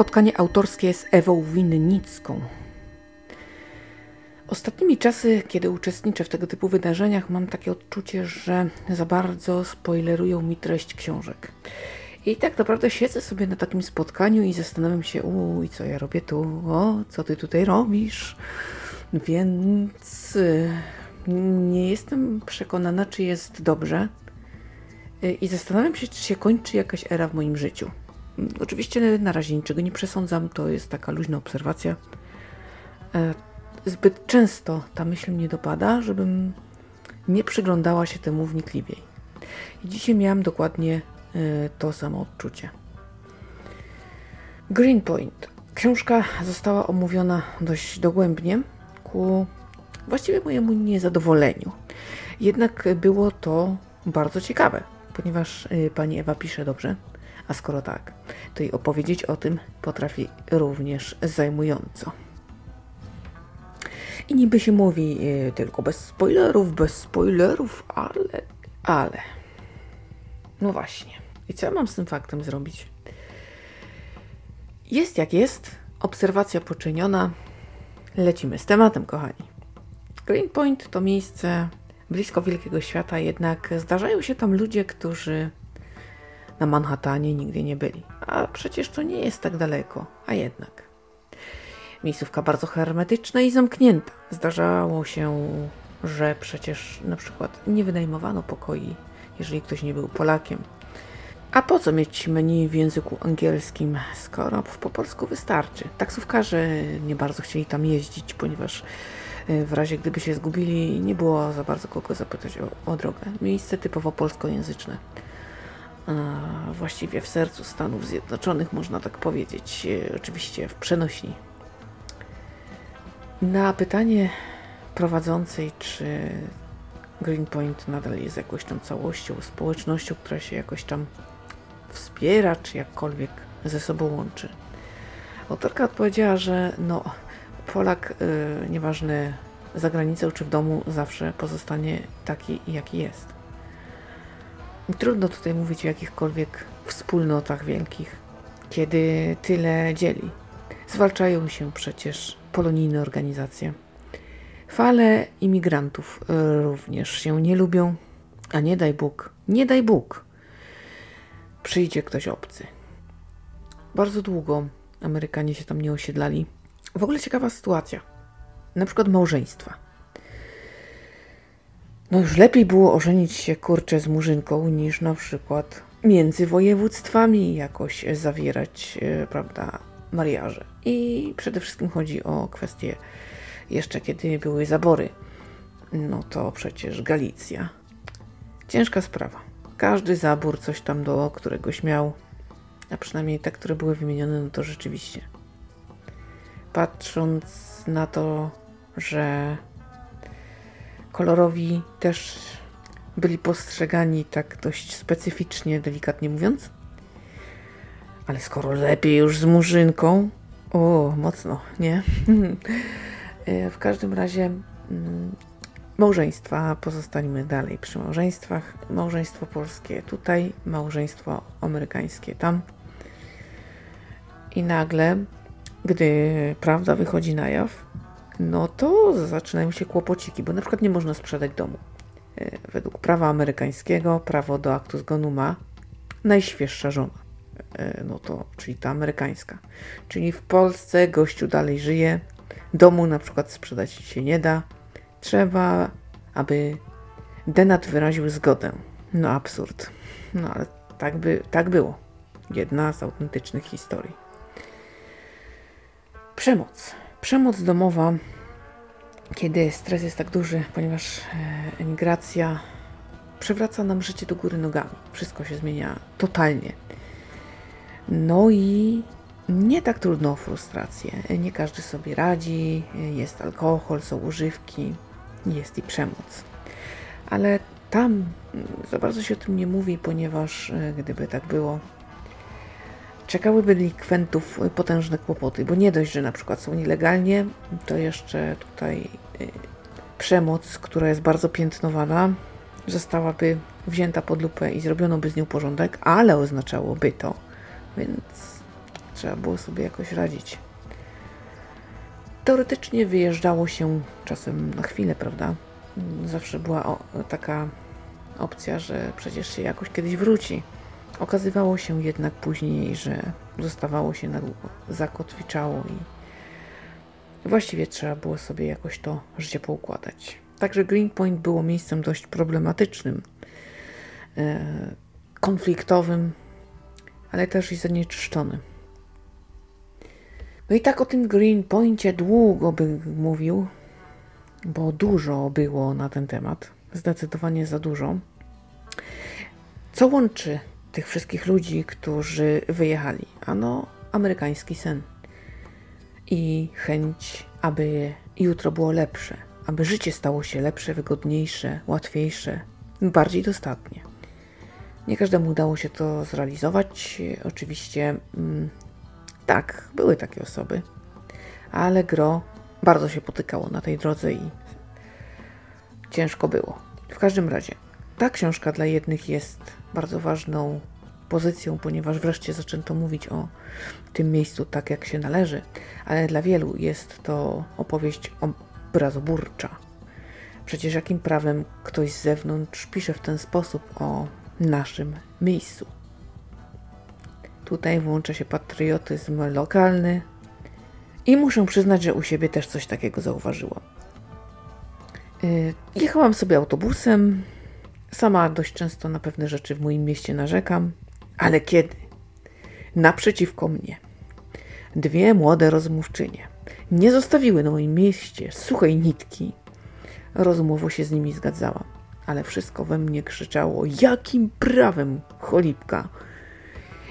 spotkanie autorskie z Ewą Winnicką. Ostatnimi czasy, kiedy uczestniczę w tego typu wydarzeniach, mam takie odczucie, że za bardzo spoilerują mi treść książek. I tak naprawdę siedzę sobie na takim spotkaniu i zastanawiam się, uj, co ja robię tu, o, co ty tutaj robisz. Więc y, nie jestem przekonana, czy jest dobrze. Y, I zastanawiam się, czy się kończy jakaś era w moim życiu. Oczywiście na razie niczego nie przesądzam, to jest taka luźna obserwacja. E, zbyt często ta myśl mnie dopada, żebym nie przyglądała się temu wnikliwiej. I dzisiaj miałam dokładnie e, to samo odczucie. Greenpoint. Książka została omówiona dość dogłębnie ku właściwie mojemu niezadowoleniu. Jednak było to bardzo ciekawe, ponieważ e, pani Ewa pisze dobrze, a skoro tak, to i opowiedzieć o tym potrafi również zajmująco. I niby się mówi yy, tylko bez spoilerów, bez spoilerów, ale, ale. No właśnie. I co ja mam z tym faktem zrobić? Jest jak jest, obserwacja poczyniona. Lecimy z tematem, kochani. Greenpoint to miejsce blisko wielkiego świata, jednak zdarzają się tam ludzie, którzy na Manhattanie nigdy nie byli. A przecież to nie jest tak daleko, a jednak. Miejscówka bardzo hermetyczna i zamknięta. Zdarzało się, że przecież na przykład nie wynajmowano pokoi, jeżeli ktoś nie był Polakiem. A po co mieć menu w języku angielskim, skoro po polsku wystarczy? Taksówkarze nie bardzo chcieli tam jeździć, ponieważ e, w razie gdyby się zgubili, nie było za bardzo kogo zapytać o, o drogę. Miejsce typowo polskojęzyczne właściwie w sercu Stanów Zjednoczonych, można tak powiedzieć, e, oczywiście w przenośni. Na pytanie prowadzącej, czy Greenpoint nadal jest jakąś tam całością, społecznością, która się jakoś tam wspiera, czy jakkolwiek ze sobą łączy. Autorka odpowiedziała, że no, Polak, yy, nieważne za granicą czy w domu, zawsze pozostanie taki, jaki jest. Trudno tutaj mówić o jakichkolwiek wspólnotach wielkich, kiedy tyle dzieli. Zwalczają się przecież polonijne organizacje. Fale imigrantów również się nie lubią, a nie daj Bóg, nie daj Bóg, przyjdzie ktoś obcy. Bardzo długo Amerykanie się tam nie osiedlali. W ogóle ciekawa sytuacja. Na przykład małżeństwa. No już lepiej było ożenić się kurczę z murzynką niż na przykład między województwami jakoś zawierać, e, prawda, mariaże. I przede wszystkim chodzi o kwestie jeszcze kiedy były zabory. No to przecież Galicja. Ciężka sprawa. Każdy zabór coś tam do któregoś miał, a przynajmniej te, które były wymienione, no to rzeczywiście. Patrząc na to, że kolorowi też byli postrzegani tak dość specyficznie, delikatnie mówiąc. Ale skoro lepiej już z murzynką, o, mocno, nie? E, w każdym razie mm, małżeństwa, pozostańmy dalej przy małżeństwach. Małżeństwo polskie tutaj, małżeństwo amerykańskie tam. I nagle, gdy prawda wychodzi na jaw, no to zaczynają się kłopociki, bo na przykład nie można sprzedać domu. E, według prawa amerykańskiego prawo do aktu zgonu ma najświeższa żona. E, no to, czyli ta amerykańska. Czyli w Polsce gościu dalej żyje, domu na przykład sprzedać się nie da. Trzeba, aby denat wyraził zgodę. No absurd. No ale tak, by, tak było. Jedna z autentycznych historii. Przemoc. Przemoc domowa, kiedy stres jest tak duży, ponieważ e, emigracja przewraca nam życie do góry nogami. Wszystko się zmienia totalnie. No i nie tak trudno o frustrację. Nie każdy sobie radzi, jest alkohol, są używki, jest i przemoc. Ale tam za bardzo się o tym nie mówi, ponieważ e, gdyby tak było, czekałyby delikwentów potężne kłopoty, bo nie dość, że na przykład są nielegalnie, to jeszcze tutaj y, przemoc, która jest bardzo piętnowana, zostałaby wzięta pod lupę i zrobiono by z nią porządek, ale oznaczałoby to, więc trzeba było sobie jakoś radzić. Teoretycznie wyjeżdżało się czasem na chwilę, prawda? Zawsze była o, taka opcja, że przecież się jakoś kiedyś wróci. Okazywało się jednak później, że zostawało się na długo, zakotwiczało i właściwie trzeba było sobie jakoś to życie poukładać. Także Greenpoint było miejscem dość problematycznym, e, konfliktowym, ale też i zanieczyszczonym. No i tak o tym Greenpointie długo bym mówił, bo dużo było na ten temat, zdecydowanie za dużo. Co łączy tych wszystkich ludzi, którzy wyjechali? Ano, amerykański sen i chęć, aby jutro było lepsze, aby życie stało się lepsze, wygodniejsze, łatwiejsze, bardziej dostatnie. Nie każdemu udało się to zrealizować. Oczywiście, mm, tak, były takie osoby, ale gro bardzo się potykało na tej drodze i ciężko było. W każdym razie, ta książka dla jednych jest bardzo ważną pozycją, ponieważ wreszcie zaczęto mówić o tym miejscu tak, jak się należy, ale dla wielu jest to opowieść obrazoburcza. Przecież jakim prawem ktoś z zewnątrz pisze w ten sposób o naszym miejscu? Tutaj włącza się patriotyzm lokalny i muszę przyznać, że u siebie też coś takiego zauważyłam. Y, jechałam sobie autobusem. Sama dość często na pewne rzeczy w moim mieście narzekam, ale kiedy? Naprzeciwko mnie. Dwie młode rozmówczynie. Nie zostawiły na moim mieście suchej nitki, rozumowo się z nimi zgadzałam, ale wszystko we mnie krzyczało: Jakim prawem, cholipka?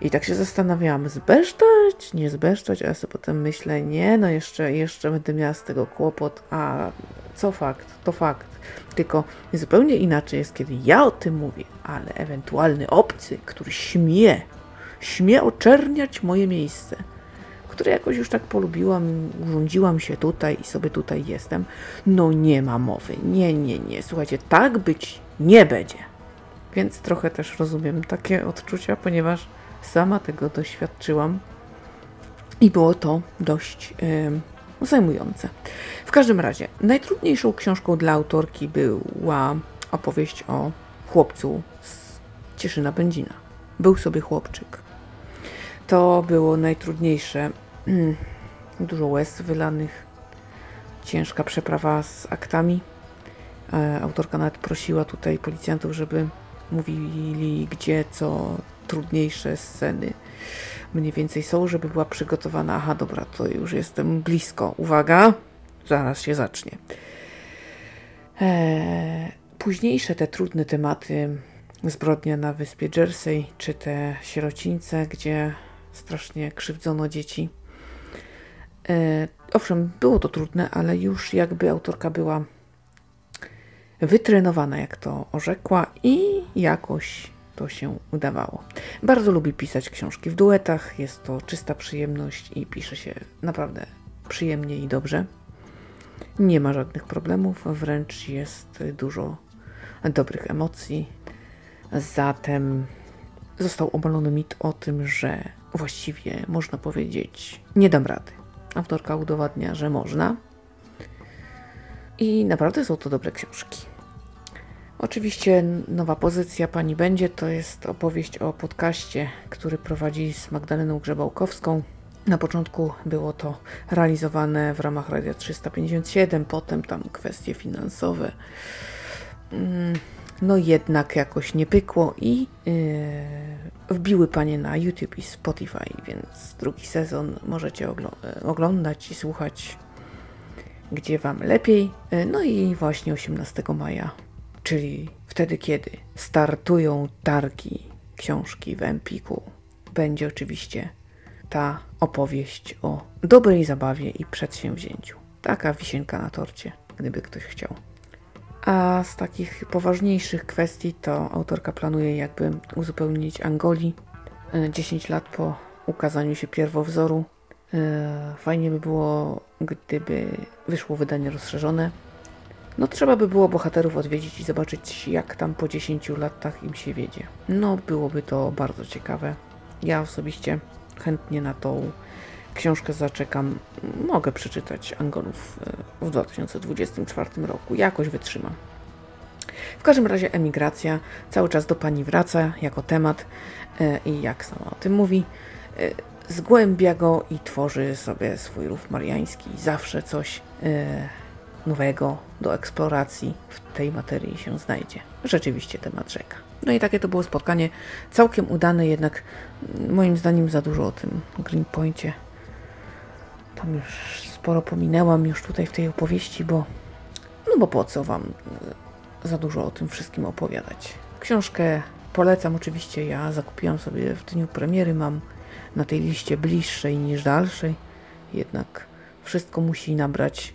I tak się zastanawiałam, zbesztać, nie zbesztać, a ja sobie potem myślę, nie, no jeszcze, jeszcze będę miała z tego kłopot, a co fakt, to fakt. Tylko zupełnie inaczej jest, kiedy ja o tym mówię, ale ewentualny obcy, który śmie, śmie oczerniać moje miejsce, które jakoś już tak polubiłam, urządziłam się tutaj i sobie tutaj jestem, no nie ma mowy, nie, nie, nie, słuchajcie, tak być nie będzie. Więc trochę też rozumiem takie odczucia, ponieważ sama tego doświadczyłam i było to dość yy, zajmujące. W każdym razie, najtrudniejszą książką dla autorki była opowieść o chłopcu z Cieszyna Będzina. Był sobie chłopczyk. To było najtrudniejsze. Dużo łez wylanych, ciężka przeprawa z aktami. E, autorka nawet prosiła tutaj policjantów, żeby mówili, gdzie co trudniejsze sceny mniej więcej są, żeby była przygotowana. Aha, dobra, to już jestem blisko. Uwaga, zaraz się zacznie. Eee, późniejsze te trudne tematy, zbrodnia na wyspie Jersey, czy te sierocińce, gdzie strasznie krzywdzono dzieci. Eee, owszem, było to trudne, ale już jakby autorka była wytrenowana, jak to orzekła, i jakoś to się udawało. Bardzo lubi pisać książki w duetach, jest to czysta przyjemność i pisze się naprawdę przyjemnie i dobrze. Nie ma żadnych problemów, wręcz jest dużo dobrych emocji. Zatem został obalony mit o tym, że właściwie można powiedzieć nie dam rady. Autorka udowadnia, że można. I naprawdę są to dobre książki. Oczywiście nowa pozycja pani będzie to jest opowieść o podcaście, który prowadzi z Magdaleną Grzebałkowską. Na początku było to realizowane w ramach Radia 357, potem tam kwestie finansowe. Mm, no jednak jakoś nie pykło i yy, wbiły panie na YouTube i Spotify, więc drugi sezon możecie oglądać i słuchać gdzie wam lepiej. No i właśnie 18 maja czyli wtedy, kiedy startują targi książki w Empiku, będzie oczywiście ta opowieść o dobrej zabawie i przedsięwzięciu. Taka wisienka na torcie, gdyby ktoś chciał. A z takich poważniejszych kwestii to autorka planuje jakby uzupełnić Angoli 10 lat po ukazaniu się pierwowzoru. E, fajnie by było, gdyby wyszło wydanie rozszerzone no trzeba by było bohaterów odwiedzić i zobaczyć, jak tam po 10 latach im się wiedzie. No byłoby to bardzo ciekawe. Ja osobiście chętnie na tą książkę zaczekam. Mogę przeczytać Angolów e, w 2024 roku. Jakoś wytrzymam. W każdym razie emigracja cały czas do pani wraca jako temat e, i jak sama o tym mówi, e, zgłębia go i tworzy sobie swój rów mariański. Zawsze coś nowego do eksploracji w tej materii się znajdzie. Rzeczywiście temat rzeka. No i takie to było spotkanie całkiem udane, jednak moim zdaniem za dużo o tym Greenpoincie. Tam już sporo pominęłam już tutaj w tej opowieści, bo no bo po co wam e, za dużo o tym wszystkim opowiadać. Książkę polecam oczywiście, ja zakupiłam sobie w dniu premiery, mam na tej liście bliższej niż dalszej, jednak wszystko musi nabrać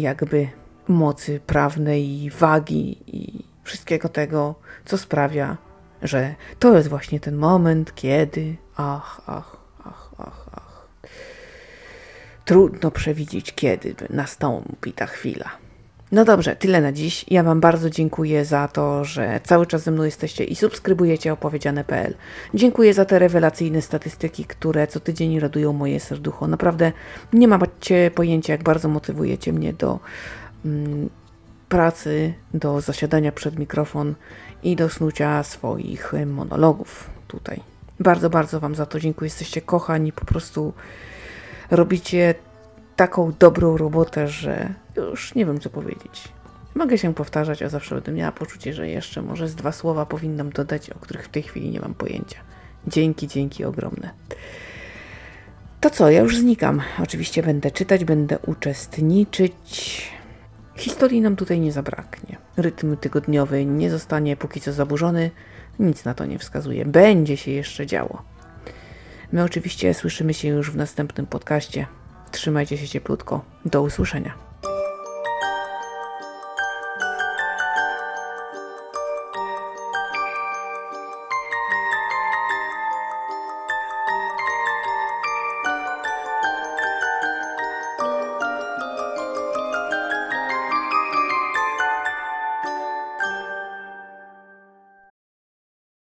jakby mocy prawnej i wagi i wszystkiego tego, co sprawia, że to jest właśnie ten moment, kiedy ach, ach, ach, ach, ach. Trudno przewidzieć, kiedy nastąpi ta chwila. No dobrze, tyle na dziś. Ja Wam bardzo dziękuję za to, że cały czas ze mną jesteście i subskrybujecie opowiedziane.pl. Dziękuję za te rewelacyjne statystyki, które co tydzień radują moje serducho. Naprawdę nie macie pojęcia, jak bardzo motywujecie mnie do mm, pracy, do zasiadania przed mikrofon i do snucia swoich monologów tutaj. Bardzo, bardzo Wam za to dziękuję. Jesteście kochani, po prostu robicie taką dobrą robotę, że już nie wiem co powiedzieć. Mogę się powtarzać, a zawsze będę miała poczucie, że jeszcze może z dwa słowa powinnam dodać, o których w tej chwili nie mam pojęcia. Dzięki, dzięki ogromne. To co, ja już znikam. Oczywiście będę czytać, będę uczestniczyć. Historii nam tutaj nie zabraknie. Rytm tygodniowy nie zostanie póki co zaburzony. Nic na to nie wskazuje. Będzie się jeszcze działo. My oczywiście słyszymy się już w następnym podcaście. Trzymajcie się cieplutko. Do usłyszenia.